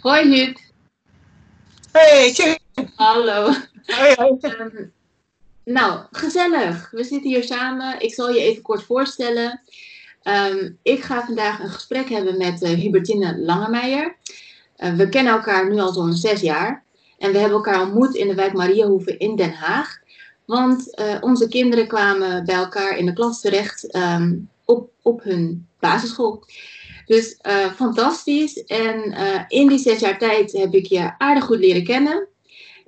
Hoi Huub. Hey, tjie. Hallo. Hoi, hoi. Ehm, nou, gezellig. We zitten hier samen. Ik zal je even kort voorstellen. Ehm, ik ga vandaag een gesprek hebben met eh, Hubertine Langemeijer. Eh, we kennen elkaar nu al zo'n zes jaar. En we hebben elkaar ontmoet in de wijk Mariahoeve in Den Haag. Want eh, onze kinderen kwamen bij elkaar in de klas terecht ehm, op, op hun basisschool. Dus eh, fantastisch. En eh, in die zes jaar tijd heb ik je aardig goed leren kennen.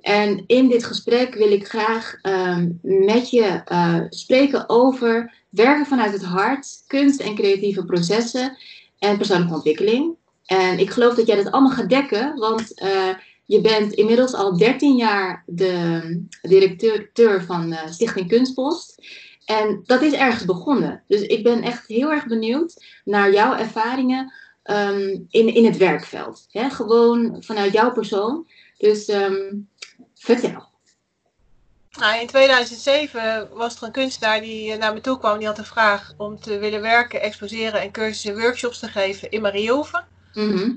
En in dit gesprek wil ik graag ehm, met je eh, spreken over werken vanuit het hart, kunst en creatieve processen en persoonlijke ontwikkeling. En ik geloof dat jij dat allemaal gaat dekken, want je bent inmiddels al 13 jaar de directeur van Stichting Kunstpost. En dat is ergens begonnen. Dus ik ben echt heel erg benieuwd naar jouw ervaringen ehm, in, in het werkveld. Hè? Gewoon vanuit jouw persoon. Dus ehm, vertel. Nou, in 2007 was er een kunstenaar die eh, naar me toe kwam. Die had een vraag om te willen werken, exposeren en cursussen en workshops te geven in Mariehoeven. Mhm.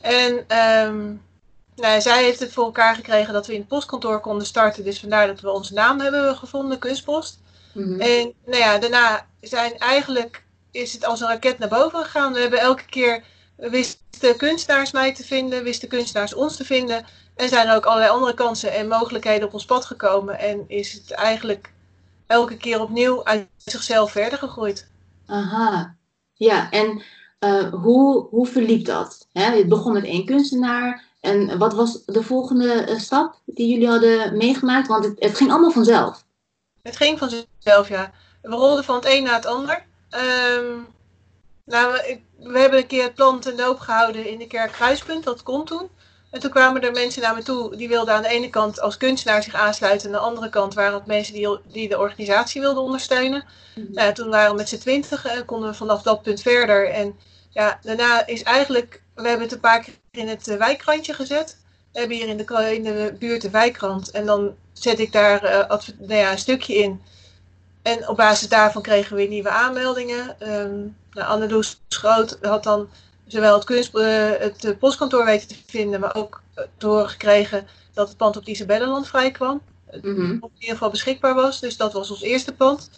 En ehm, nou, zij heeft het voor elkaar gekregen dat we in het postkantoor konden starten. Dus vandaar dat we onze naam hebben gevonden, Kunstpost. Mhm. En nou ja, daarna zijn eigenlijk, is het als een raket naar boven gegaan. We hebben elke keer, wisten kunstenaars mij te vinden, wisten kunstenaars ons te vinden. En zijn er ook allerlei andere kansen en mogelijkheden op ons pad gekomen. En is het eigenlijk elke keer opnieuw uit zichzelf verder gegroeid. Aha, ja, en eh, hoe, hoe verliep dat? Hè? Het begon met één kunstenaar. En wat was de volgende eh, stap die jullie hadden meegemaakt? Want het, het ging allemaal vanzelf. Het ging vanzelf, ja. We rolden van het een naar het ander. Ehm, nou, we, we hebben een keer het plan ten doop gehouden in de kerk Kruispunt. Dat kon toen. En toen kwamen er mensen naar me toe die wilden aan de ene kant als kunstenaar zich aansluiten. En aan de andere kant waren het mensen die, die de organisatie wilden ondersteunen. Nou, toen waren we met z'n twintig en konden we vanaf dat punt verder. En ja, daarna is eigenlijk, we hebben het een paar keer in het eh, wijkrandje gezet. Hebben hier in de, in de buurt de wijkrand. En dan zet ik daar eh, nou ja, een stukje in. En op basis daarvan kregen we weer nieuwe aanmeldingen. Ehm nou, Anneloes Schroot had dan zowel het, kunst, eh, het eh, postkantoor weten te vinden, maar ook te horen gekregen dat het pand op Isabellenland vrij kwam Mhm. op in ieder geval beschikbaar was. Dus dat was ons eerste pand.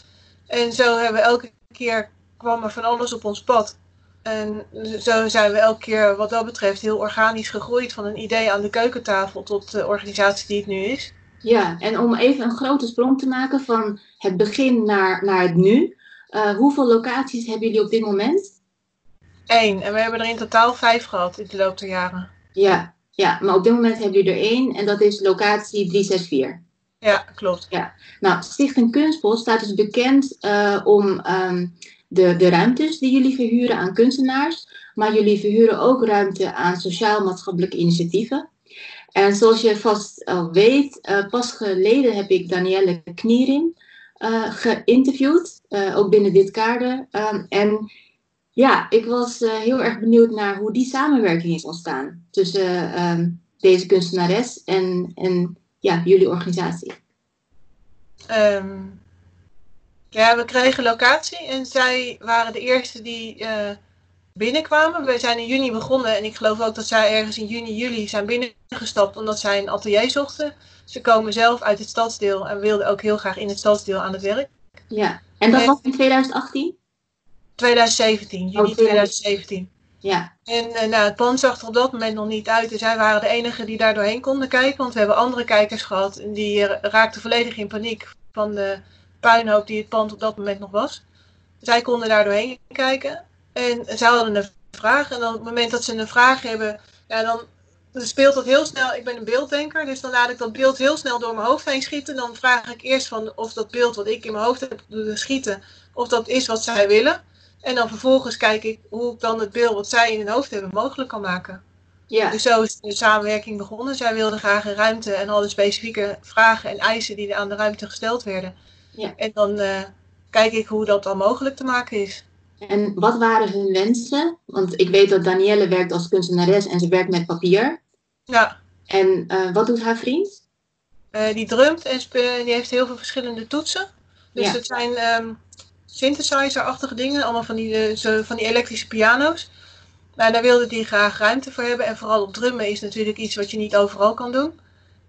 En zo hebben we elke keer kwam er van alles op ons pad. En zo zijn we elke keer wat dat betreft heel organisch gegroeid van een idee aan de keukentafel tot de organisatie die het nu is. Ja, en om even een grote sprong te maken van het begin naar, naar het nu. eh, hoeveel locaties hebben jullie op dit moment? Eén. En we hebben er in totaal vijf gehad in de loop der jaren. Ja, ja, maar op dit moment hebben jullie er één en dat is locatie 364. Ja, klopt. Nou, Stichting Kunstpost staat dus bekend eh, om ehm, de, de ruimtes die jullie verhuren aan kunstenaars. Maar jullie verhuren ook ruimte aan sociaal-maatschappelijke initiatieven. En zoals je vast al weet, eh, pas geleden heb ik Danielle Kniering eh, geïnterviewd, eh, ook binnen dit kader. Ehm, en ja, ik was eh, heel erg benieuwd naar hoe die samenwerking is ontstaan tussen ehm, deze kunstenares en, en ja, jullie organisatie. Ehm, ja, we kregen locatie en zij waren de eerste die eh, binnenkwamen. We zijn in juni begonnen en ik geloof ook dat zij ergens in juni, juli zijn binnengestapt omdat zij een atelier zochten. Ze komen zelf uit het stadsdeel en wilden ook heel graag in het stadsdeel aan het werk. Ja, en dat En- was in 2018? 2017, juni Oh, 2017. Ja. En eh, nou, het pand zag er op dat moment nog niet uit. Dus zij waren de enigen die daar doorheen konden kijken. Want we hebben andere kijkers gehad. En die eh, raakten volledig in paniek van de puinhoop die het pand op dat moment nog was. Zij konden daar doorheen kijken. En zij hadden een vraag. En dan op het moment dat ze een vraag hebben, ja, dan dan speelt dat heel snel. Ik ben een beelddenker, dus dan laat ik dat beeld heel snel door mijn hoofd heen schieten. Dan vraag ik eerst van of dat beeld wat ik in mijn hoofd heb doen schieten, of dat is wat zij willen. En dan vervolgens kijk ik hoe ik dan het beeld wat zij in hun hoofd hebben mogelijk kan maken. Ja, Dus zo is de samenwerking begonnen. Zij wilden graag een ruimte en hadden specifieke vragen en eisen die aan de ruimte gesteld werden. Ja. En dan eh, kijk ik hoe dat dan mogelijk te maken is. en wat waren hun wensen? Want ik weet dat Danielle werkt als kunstenares en ze werkt met papier. Ja, En eh, wat doet haar vriend? eh, die drumt en die heeft heel veel verschillende toetsen. Dus Ja. het zijn ehm, synthesizer-achtige dingen, allemaal van die, zo, van die elektrische piano's. Nou, daar wilde hij graag ruimte voor hebben. En vooral op drummen is natuurlijk iets wat je niet overal kan doen.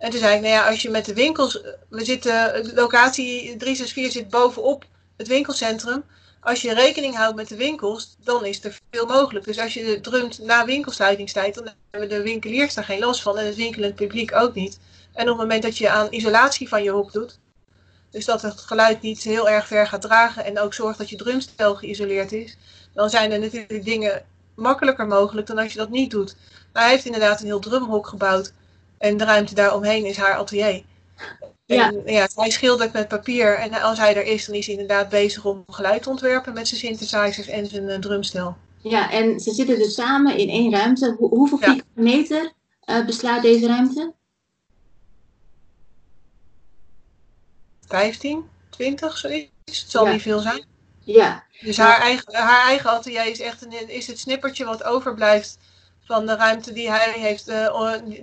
En toen zei ik, nou ja, als je met de winkels... We zitten, de locatie 364 zit bovenop het winkelcentrum. Als je rekening houdt met de winkels, dan is er veel mogelijk. Dus als je drumt na winkelsluitingstijd, dan hebben de winkeliers daar geen last van. En het winkelend publiek ook niet. En op het moment dat je aan isolatie van je hok doet, dus dat het geluid niet heel erg ver gaat dragen en ook zorgt dat je drumstel geïsoleerd is, dan zijn er natuurlijk dingen makkelijker mogelijk dan als je dat niet doet. Maar hij heeft inderdaad een heel drumhok gebouwd en de ruimte daaromheen is haar atelier. Ja. En, ja, hij schildert met papier en als hij er is, dan is hij inderdaad bezig om geluid te ontwerpen met zijn synthesizers en zijn uh, drumstel. Ja, en ze zitten dus samen in één ruimte. hoeveel vierkante meter uh, beslaat deze ruimte? 15, 20, zoiets. Het zal niet veel zijn. Ja. Dus haar, eigen, haar eigen atelier is echt een, is het snippertje wat overblijft van de ruimte die hij heeft.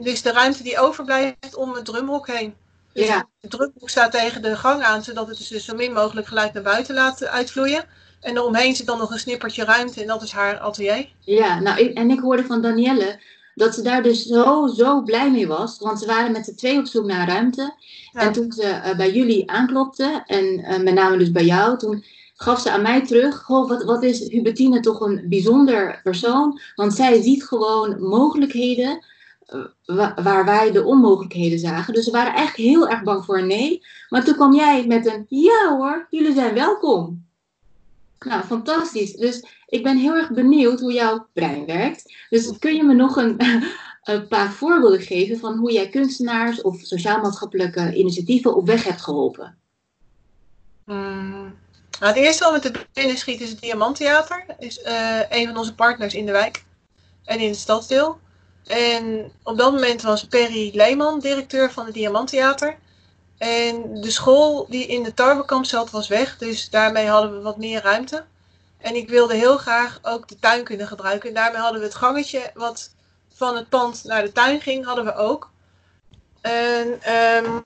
Dus de ruimte die overblijft om het drumhok heen. Dus ja. Het drumhok staat tegen de gang aan, zodat het dus zo min mogelijk geluid naar buiten laat uitvloeien. En eromheen zit dan nog een snippertje ruimte en dat is haar atelier. Ja, nou, en ik hoorde van Danielle dat ze daar dus zo, zo blij mee was. Want ze waren met z'n twee op zoek naar ruimte. En toen ze uh, bij jullie aanklopte, en uh, met name dus bij jou, toen gaf ze aan mij terug: Goh, wat, wat is Hubertine toch een bijzonder persoon? Want zij ziet gewoon mogelijkheden uh, waar wij de onmogelijkheden zagen. Dus ze waren eigenlijk heel erg bang voor een nee. Maar toen kwam jij met een: Ja hoor, jullie zijn welkom. Nou, fantastisch. Dus ik ben heel erg benieuwd hoe jouw brein werkt. Dus kun je me nog een, een paar voorbeelden geven van hoe jij kunstenaars of sociaal-maatschappelijke initiatieven op weg hebt geholpen? Hmm. Nou, het eerste wat met de binnen schiet is het Diamanttheater. is uh, een van onze partners in de wijk en in het stadsdeel. En op dat moment was Perry Leeman directeur van het Diamanttheater. En de school die in de tarwekamp zat was weg, dus daarmee hadden we wat meer ruimte. En ik wilde heel graag ook de tuin kunnen gebruiken. En daarmee hadden we het gangetje wat van het pand naar de tuin ging, hadden we ook. En um,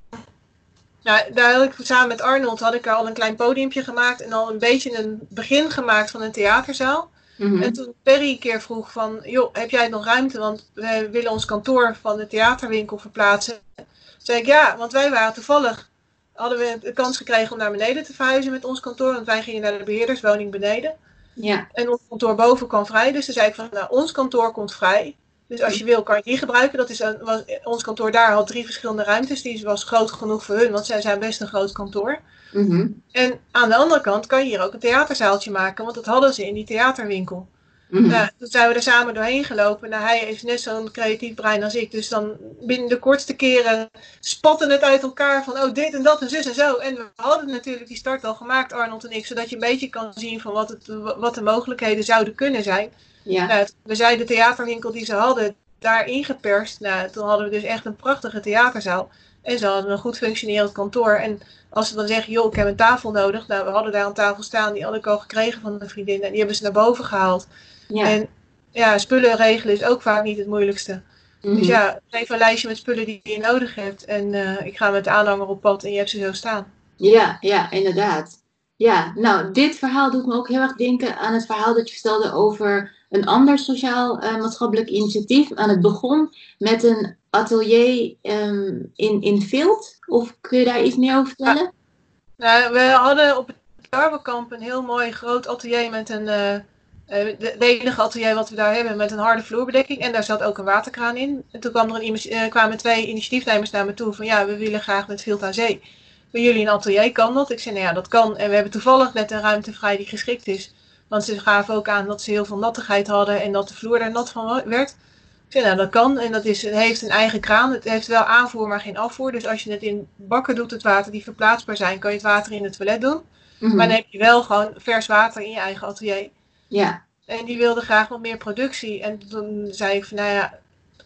nou, daar had ik samen met Arnold had ik al een klein podiumpje gemaakt en al een beetje een begin gemaakt van een theaterzaal. Mm -hmm. En toen Perry een keer vroeg van, joh, heb jij nog ruimte? Want we willen ons kantoor van de theaterwinkel verplaatsen. Toen zei ik, ja, want wij waren toevallig, hadden we de kans gekregen om naar beneden te verhuizen met ons kantoor. Want wij gingen naar de beheerderswoning beneden. Ja. En ons kantoor boven kwam vrij. Dus toen zei ik van, nou, ons kantoor komt vrij. Dus als je wil, kan je die gebruiken. Dat is een, was, ons kantoor daar had drie verschillende ruimtes. Die was groot genoeg voor hun, want zij zijn best een groot kantoor. Mm -hmm. En aan de andere kant kan je hier ook een theaterzaaltje maken, want dat hadden ze in die theaterwinkel. Mm -hmm. nou, toen zijn we er samen doorheen gelopen. Nou, hij heeft net zo'n creatief brein als ik. Dus dan binnen de kortste keren spatten het uit elkaar van oh dit en dat en zus en zo. En we hadden natuurlijk die start al gemaakt, Arnold en ik, zodat je een beetje kan zien van wat, het, wat de mogelijkheden zouden kunnen zijn. Ja. Nou, we zijn de theaterwinkel die ze hadden daar ingeperst. Nou, toen hadden we dus echt een prachtige theaterzaal. En ze hadden een goed functionerend kantoor. En als ze dan zeggen, joh, ik heb een tafel nodig. Nou, we hadden daar een tafel staan, die had ik al gekregen van een vriendin. En die hebben ze naar boven gehaald. Ja. En ja, spullen regelen is ook vaak niet het moeilijkste. Mm -hmm. Dus ja, geef een lijstje met spullen die je nodig hebt. En uh, ik ga met de aanhanger op pad en je hebt ze zo staan. Ja, ja, inderdaad. Ja, nou, dit verhaal doet me ook heel erg denken aan het verhaal dat je vertelde over een ander sociaal-maatschappelijk uh, initiatief. En het begon met een atelier um, in, in Vilt. Of kun je daar iets meer over vertellen? Ja. Nou, we hadden op het Darbenkamp een heel mooi groot atelier met een... Uh, de enige atelier wat we daar hebben met een harde vloerbedekking. En daar zat ook een waterkraan in. En toen kwam er een, kwamen twee initiatiefnemers naar me toe van ja, we willen graag met Vilt aan Zee. Bij jullie een atelier, kan dat? Ik zei nou ja, dat kan. En we hebben toevallig net een ruimte vrij die geschikt is. Want ze gaven ook aan dat ze heel veel nattigheid hadden en dat de vloer daar nat van werd. Ik zei, nou dat kan en dat is, het heeft een eigen kraan. Het heeft wel aanvoer, maar geen afvoer. Dus als je het in bakken doet, het water die verplaatsbaar zijn, kan je het water in het toilet doen. Mm -hmm. Maar dan heb je wel gewoon vers water in je eigen atelier. Ja. En die wilde graag wat meer productie. En toen zei ik van, nou ja,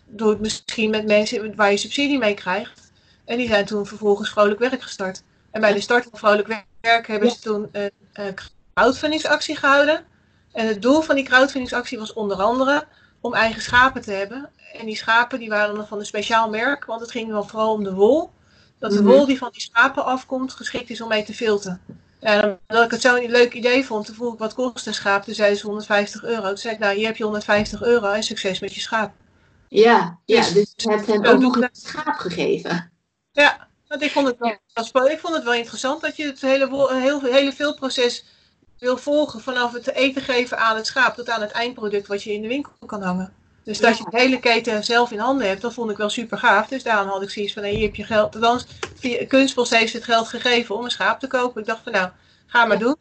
doe het misschien met mensen waar je subsidie mee krijgt. En die zijn toen vervolgens vrolijk werk gestart. En bij de start van vrolijk werk hebben ja. ze toen een, een crowdfundingsactie gehouden. En het doel van die crowdfundingsactie was onder andere om eigen schapen te hebben. En die schapen die waren dan van een speciaal merk, want het ging dan vooral om de wol. Dat de -hmm. wol die van die schapen afkomt geschikt is om mee te filten. Ja, omdat ik het zo'n leuk idee vond, toen vroeg ik wat kost een schaap. Toen zei ze 150 euro. Toen zei ik, nou hier heb je 150 euro en succes met je schaap. Ja, ja dus, dus je hebt hem ook nog een schaap gegeven. Ja, want ik vond het wel, ik vond het wel interessant dat je het hele, heel, hele veel proces wil volgen. Vanaf het eten geven aan het schaap tot aan het eindproduct wat je in de winkel kan hangen. Dus dat je de hele keten zelf in handen hebt, dat vond ik wel super gaaf. Dus daarom had ik zoiets van, hier heb je geld. Althans, Kunstbos heeft het geld gegeven om een schaap te kopen. Ik dacht van, nou, ga maar doen.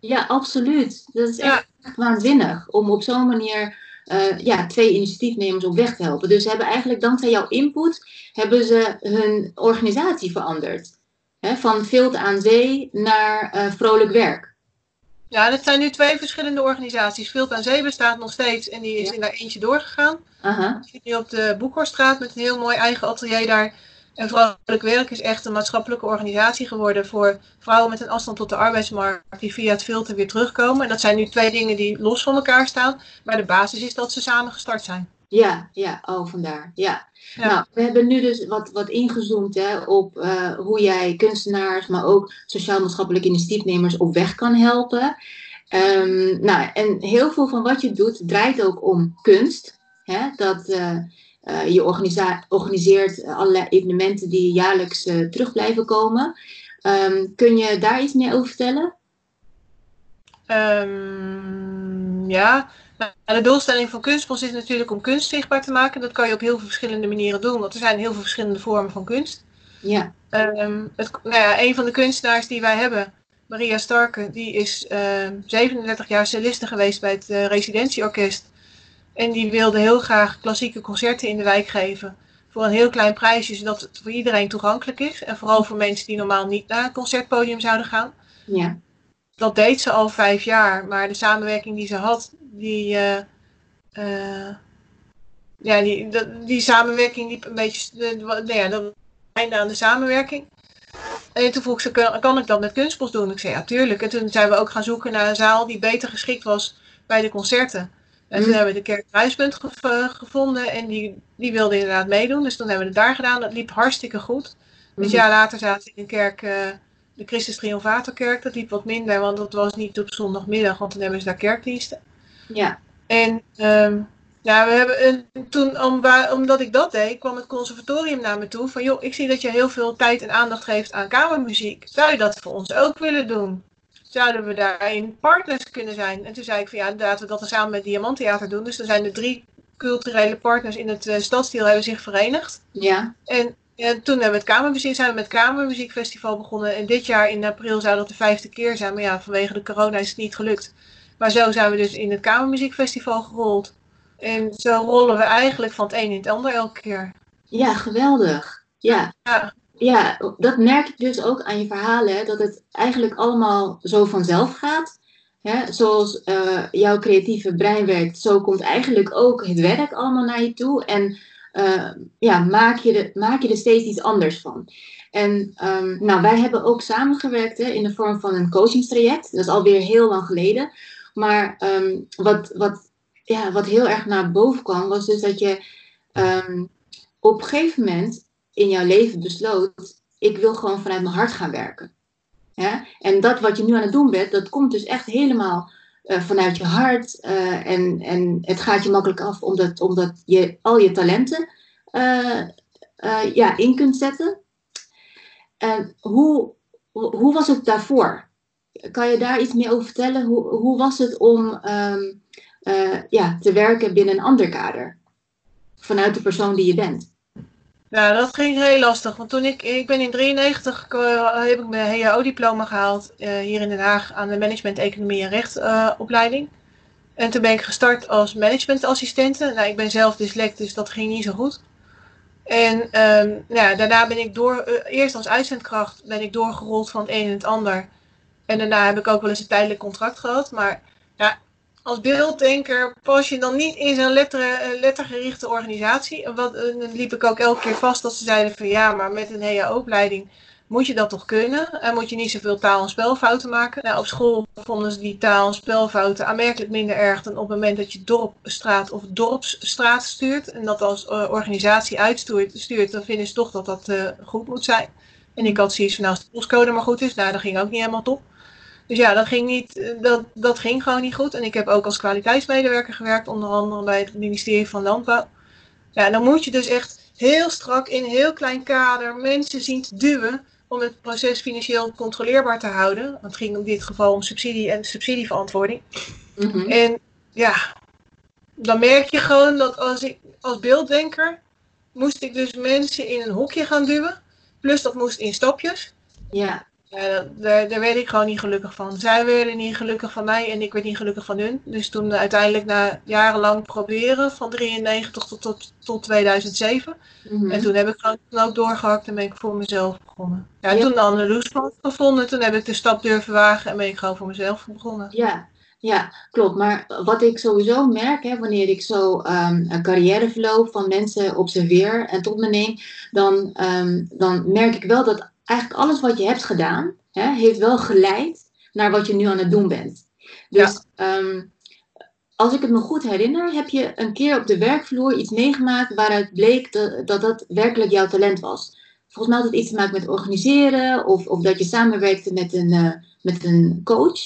Ja, absoluut. Dat is echt waanzinnig om op zo'n manier uh, ja, twee initiatiefnemers op weg te helpen. Dus ze hebben eigenlijk dankzij jouw input, hebben ze hun organisatie veranderd. van Vilt aan Zee naar uh, Vrolijk Werk. Ja, dat zijn nu twee verschillende organisaties. Vilt aan Zee bestaat nog steeds en die is in daar eentje doorgegaan. Uh zit nu op de Boekhorststraat met een heel mooi eigen atelier daar. En Vrouwelijk Werk is echt een maatschappelijke organisatie geworden voor vrouwen met een afstand tot de arbeidsmarkt die via het filter weer terugkomen. En dat zijn nu twee dingen die los van elkaar staan. Maar de basis is dat ze samen gestart zijn. Ja, ja, oh vandaar. Ja. Nou, we hebben nu dus wat, wat ingezoomd hè, op uh, hoe jij kunstenaars, maar ook sociaal-maatschappelijke initiatiefnemers op weg kan helpen. Um, nou, en heel veel van wat je doet draait ook om kunst. Hè? Dat, uh, uh, je organiseert allerlei evenementen die jaarlijks terug blijven komen. Um, kun je daar iets meer over vertellen? Um, ja, de doelstelling van Kunstbos is natuurlijk om kunst zichtbaar te maken. Dat kan je op heel veel verschillende manieren doen, want er zijn heel veel verschillende vormen van kunst. Ja. Um, het, nou ja, een van de kunstenaars die wij hebben, Maria Starke, die is 37 ehm, jaar celliste geweest bij het uh, residentieorkest. En die wilde heel graag klassieke concerten in de wijk geven. Voor een heel klein prijsje, zodat het voor iedereen toegankelijk is. En vooral voor mensen die normaal niet naar een concertpodium zouden gaan. Ja. Dat deed ze al vijf jaar, maar de samenwerking die ze had, die, uh, uh, ja, die, die, die, samenwerking liep een beetje, nou ja, dat einde aan de samenwerking. En toen vroeg ze, kan, kan ik dat met kunstbos doen? Ik zei, ja, tuurlijk. En toen zijn we ook gaan zoeken naar een zaal die beter geschikt was bij de concerten. En toen mm. hebben we de kerk Kruispunt gevonden en die, die wilde inderdaad meedoen. Dus toen hebben we het daar gedaan. Dat liep hartstikke goed. Een jaar later zaten we in de kerk, de Christus Triumvatorkerk. Dat liep wat minder, want dat was niet op zondagmiddag, want dan hebben ze daar kerkdiensten. Ja. En um, ja, we hebben een, toen, om, omdat ik dat deed, kwam het conservatorium naar me toe van joh, ik zie dat je heel veel tijd en aandacht geeft aan kamermuziek. Zou je dat voor ons ook willen doen? Zouden we daarin partners kunnen zijn? En toen zei ik van ja, laten we dat dan samen met Diamanttheater doen. Dus er zijn de drie culturele partners in het uh, stadsdeel hebben zich verenigd. Ja. En ja, toen hebben we het Kamermuziek, zijn we met het Kamermuziekfestival begonnen. En dit jaar in april zou dat de vijfde keer zijn. Maar ja, vanwege de corona is het niet gelukt. Maar zo zijn we dus in het Kamermuziekfestival gerold. En zo rollen we eigenlijk van het een in het ander elke keer. Ja, geweldig. Ja. ja. ja dat merk ik dus ook aan je verhalen, dat het eigenlijk allemaal zo vanzelf gaat. Hè? Zoals uh, jouw creatieve brein werkt, zo komt eigenlijk ook het werk allemaal naar je toe. En uh, ja, maak je, er, maak je er steeds iets anders van. En um, nou, wij hebben ook samengewerkt hè, in de vorm van een coachingstraject. Dat is alweer heel lang geleden. Maar um, wat, wat, ja, wat heel erg naar boven kwam, was dus dat je op een gegeven moment in jouw leven besloot: ik wil gewoon vanuit mijn hart gaan werken. Ja? En dat wat je nu aan het doen bent, dat komt dus echt helemaal uh, vanuit je hart. Uh, en, en het gaat je makkelijk af omdat, omdat je al je talenten uh, ja, in kunt zetten. En hoe, hoe was het daarvoor? Kan je daar iets meer over vertellen? Hoe, hoe was het om uh, ja, te werken binnen een ander kader? Vanuit de persoon die je bent. Ja, dat ging heel lastig. Want toen ik, ik ben in 93 uh, heb ik mijn HAO-diploma gehaald uh, hier in Den Haag aan de Management Economie en Rechtopleiding. en toen ben ik gestart als managementassistente. Nou, ik ben zelf dyslect, dus dat ging niet zo goed. En um, ja, daarna ben ik door, eerst als uitzendkracht ben ik doorgerold van het een en het ander. En daarna heb ik ook wel eens een tijdelijk contract gehad. Maar als beelddenker pas je dan niet in zo'n letter, eh, lettergerichte organisatie. Wat, dan liep ik ook elke keer vast dat ze zeiden van ja, maar met een HEA-opleiding moet je dat toch kunnen? En moet je niet zoveel taal- en spelfouten maken? Nou, op school vonden ze die taal- en spelfouten aanmerkelijk minder erg dan op het moment dat je dorpstraat of dorpsstraat stuurt. En dat als uh, organisatie uitstuurt, stuurt, dan vinden ze toch dat dat goed moet zijn. En ik had zoiets van, nou, als de postcode maar goed is, nou, dat ging ook niet helemaal top. Dus ja, dat ging, niet, dat, dat ging gewoon niet goed. En ik heb ook als kwaliteitsmedewerker gewerkt, onder andere bij het ministerie van Landbouw. Ja, dan moet je dus echt heel strak in een heel klein kader mensen zien te duwen om het proces financieel controleerbaar te houden. Het ging in dit geval om subsidie en subsidieverantwoording. Mhm. En ja, dan merk je gewoon dat als ik als beelddenker moest ik dus mensen in een hokje gaan duwen. Plus dat moest in stapjes. Ja, Ja, dat- daar, daar werd ik gewoon niet gelukkig van. Zij werden niet gelukkig van mij en ik werd niet gelukkig van hun. Dus toen eh, uiteindelijk na jarenlang proberen, van 93 tot, tot, tot 2007. mhm. En toen heb ik gewoon toen ook doorgehakt en ben ik voor mezelf begonnen. Ja, Ja. toen de gevonden, toen heb ik de stap durven wagen en ben ik gewoon voor mezelf begonnen. Ja, ja, klopt. Maar wat ik sowieso merk, hè, wanneer ik zo ehm, een carrièreverloop van mensen observeer en tot me neem, dan, ehm, dan merk ik wel dat eigenlijk alles wat je hebt gedaan, hè, heeft wel geleid naar wat je nu aan het doen bent. Dus ehm, als ik het me goed herinner, heb je een keer op de werkvloer iets meegemaakt waaruit bleek dat dat, dat werkelijk jouw talent was. Volgens mij had het iets te maken met organiseren of, of dat je samenwerkte met een, eh, met een coach.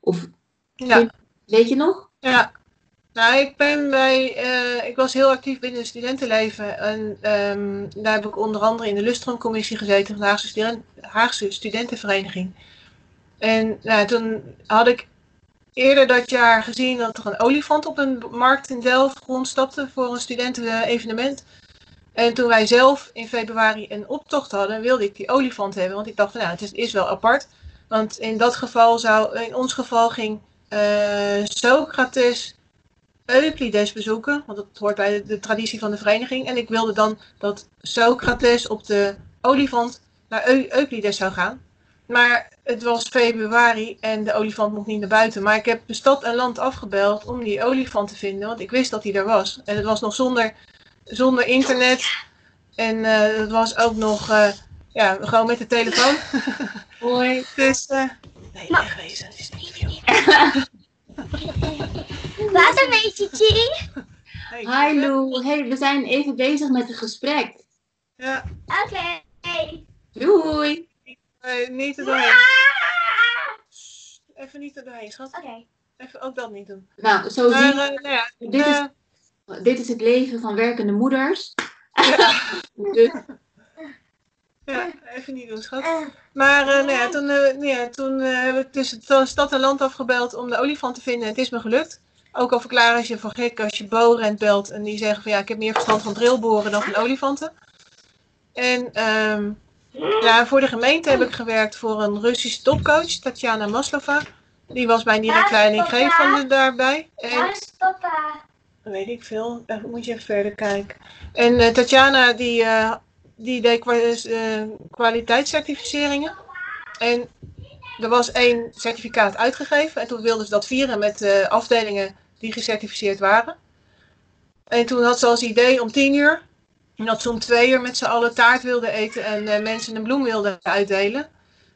Of Ja, Weet je nog? ja. Nou, ik ben bij, eh, ik was heel actief binnen het studentenleven en ehm, daar heb ik onder andere in de Lustroomcommissie gezeten van de Haagse, Student- Haagse Studentenvereniging. En nou, toen had ik eerder dat jaar gezien dat er een olifant op een markt in Delft rondstapte voor een studentenevenement. En toen wij zelf in februari een optocht hadden, wilde ik die olifant hebben. Want ik dacht nou, het is, wel apart. Want in dat geval zou, in ons geval ging eh, Socrates Euclides bezoeken. Want dat hoort bij de, de traditie van de vereniging. En ik wilde dan dat Socrates op de olifant naar Eu- Euclides zou gaan. Maar het was februari en de olifant mocht niet naar buiten. Maar ik heb de stad en land afgebeld om die olifant te vinden. Want ik wist dat hij er was. En het was nog zonder, zonder internet. En eh, het was ook nog eh, ja, gewoon met de telefoon. Hoi. Dus eh nee, wegwezen. Het is een interview. Wat een beetje tea. Hey, Hi Lou. Hey, we zijn even bezig met een gesprek. Ja, Oké. Doei. eh, niet er doorheen. Even niet er doorheen, schat. Oké. Even ook dat niet doen. Nou, zo Maar, zie eh, nou ja, dit, is, eh, dit is het leven van werkende moeders. ja, Dus, ja, even niet doen, schat. Maar eh, nou ja, toen, nou ja, toen eh, heb ik dus het stad en land afgebeld om de olifant te vinden. Het is me gelukt. Ook al verklaren ze je voor gek als je Bo-rent belt en die zeggen van ja, ik heb meer verstand van drillboren dan van olifanten. En ehm, ja, voor de gemeente heb ik gewerkt voor een Russische topcoach, Tatjana Maslova. Die was mijn direct leidinggevende daarbij. En Waar is papa? weet ik veel, daar moet je even verder kijken. En eh, Tatjana die, eh, die deed kwa- eh, kwaliteitscertificeringen. En er was één certificaat uitgegeven. En toen wilden ze dat vieren met eh, afdelingen die gecertificeerd waren. En toen had ze als idee om tien uur, en dat ze om twee uur met z'n allen taart wilden eten en eh, mensen een bloem wilden uitdelen.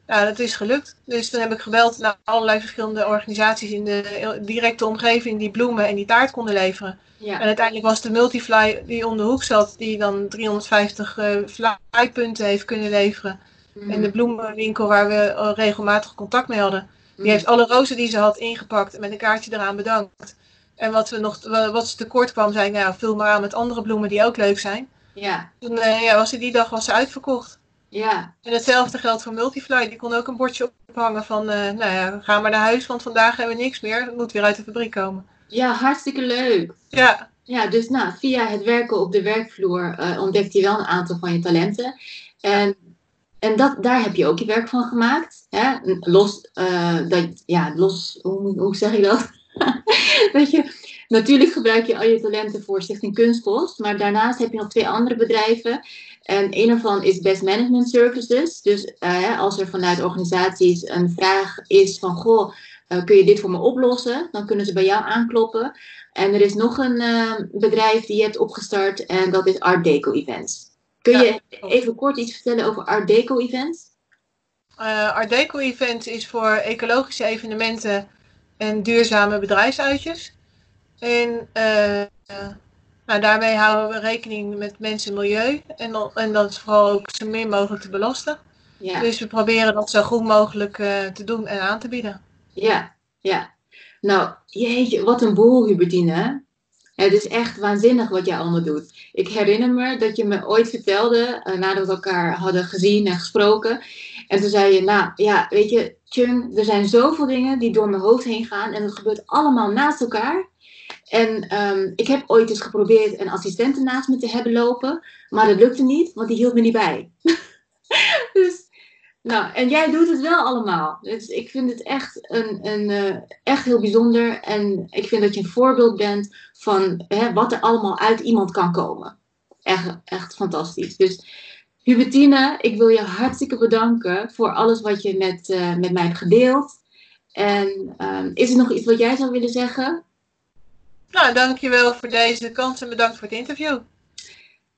Ja, dat is gelukt. Dus toen heb ik gebeld naar allerlei verschillende organisaties in de directe omgeving die bloemen en die taart konden leveren. En uiteindelijk was de Multifly die om de hoek zat, die dan 350 eh flypunten heeft kunnen leveren. Mhm. En de bloemenwinkel waar we eh, regelmatig contact mee hadden, die Mhm. heeft alle rozen die ze had ingepakt en met een kaartje eraan bedankt. En wat, we nog, wat ze tekort kwam, zei ik, nou, vul maar aan met andere bloemen die ook leuk zijn. Ja, Toen eh, ja, was ze die dag was ze uitverkocht. ja, En hetzelfde geldt voor Multifly. Die kon ook een bordje ophangen van, eh, nou ja, ga maar naar huis, want vandaag hebben we niks meer. Het moet weer uit de fabriek komen. ja, hartstikke leuk. Ja, Ja, dus nou, via het werken op de werkvloer eh ontdekt je wel een aantal van je talenten. En, en dat, daar heb je ook je werk van gemaakt. Hè? Los, dat, ja, los, hoe, hoe zeg je dat? je, natuurlijk gebruik je al je talenten voor Stichting Kunstpost. Maar daarnaast heb je nog twee andere bedrijven. En een daarvan is Best Management Services. Dus eh, als er vanuit organisaties een vraag is van, goh, eh, kun je dit voor me oplossen? Dan kunnen ze bij jou aankloppen. En er is nog een eh, bedrijf die je hebt opgestart en dat is Art Deco Events. Kun Ja, je even kort iets vertellen over Art Deco Events? Eh Art Deco Event is voor ecologische evenementen en duurzame bedrijfsuitjes. En eh, eh, nou, daarmee houden we rekening met mensen en milieu. En, dan- en dat is vooral ook zo min mogelijk te belasten. Ja, Dus we proberen dat zo goed mogelijk eh, te doen en aan te bieden. Ja, ja. Nou, jeetje, wat een boel, Hubertine. Het is echt waanzinnig wat jij allemaal doet. Ik herinner me dat je me ooit vertelde, eh, nadat we elkaar hadden gezien en gesproken. En toen zei je, nou ja, weet je, Chung, er zijn zoveel dingen die door mijn hoofd heen gaan. En het gebeurt allemaal naast elkaar. En ehm, ik heb ooit eens geprobeerd een assistente naast me te hebben lopen. Maar dat lukte niet, want die hield me niet bij. nou, en jij doet het wel allemaal. Dus ik vind het echt, een, een, eh, echt heel bijzonder. En ik vind dat je een voorbeeld bent van hè, wat er allemaal uit iemand kan komen. Echt, echt fantastisch. Dus Hubertine, ik wil je hartstikke bedanken voor alles wat je met, eh, met mij hebt gedeeld. En ehm, is er nog iets wat jij zou willen zeggen? Nou, dankjewel voor deze kans en bedankt voor het interview.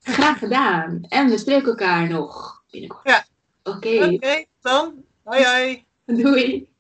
Graag gedaan. En we spreken elkaar nog binnenkort. Ja. Oké. Oké, dan. Hoi hoi. Doei.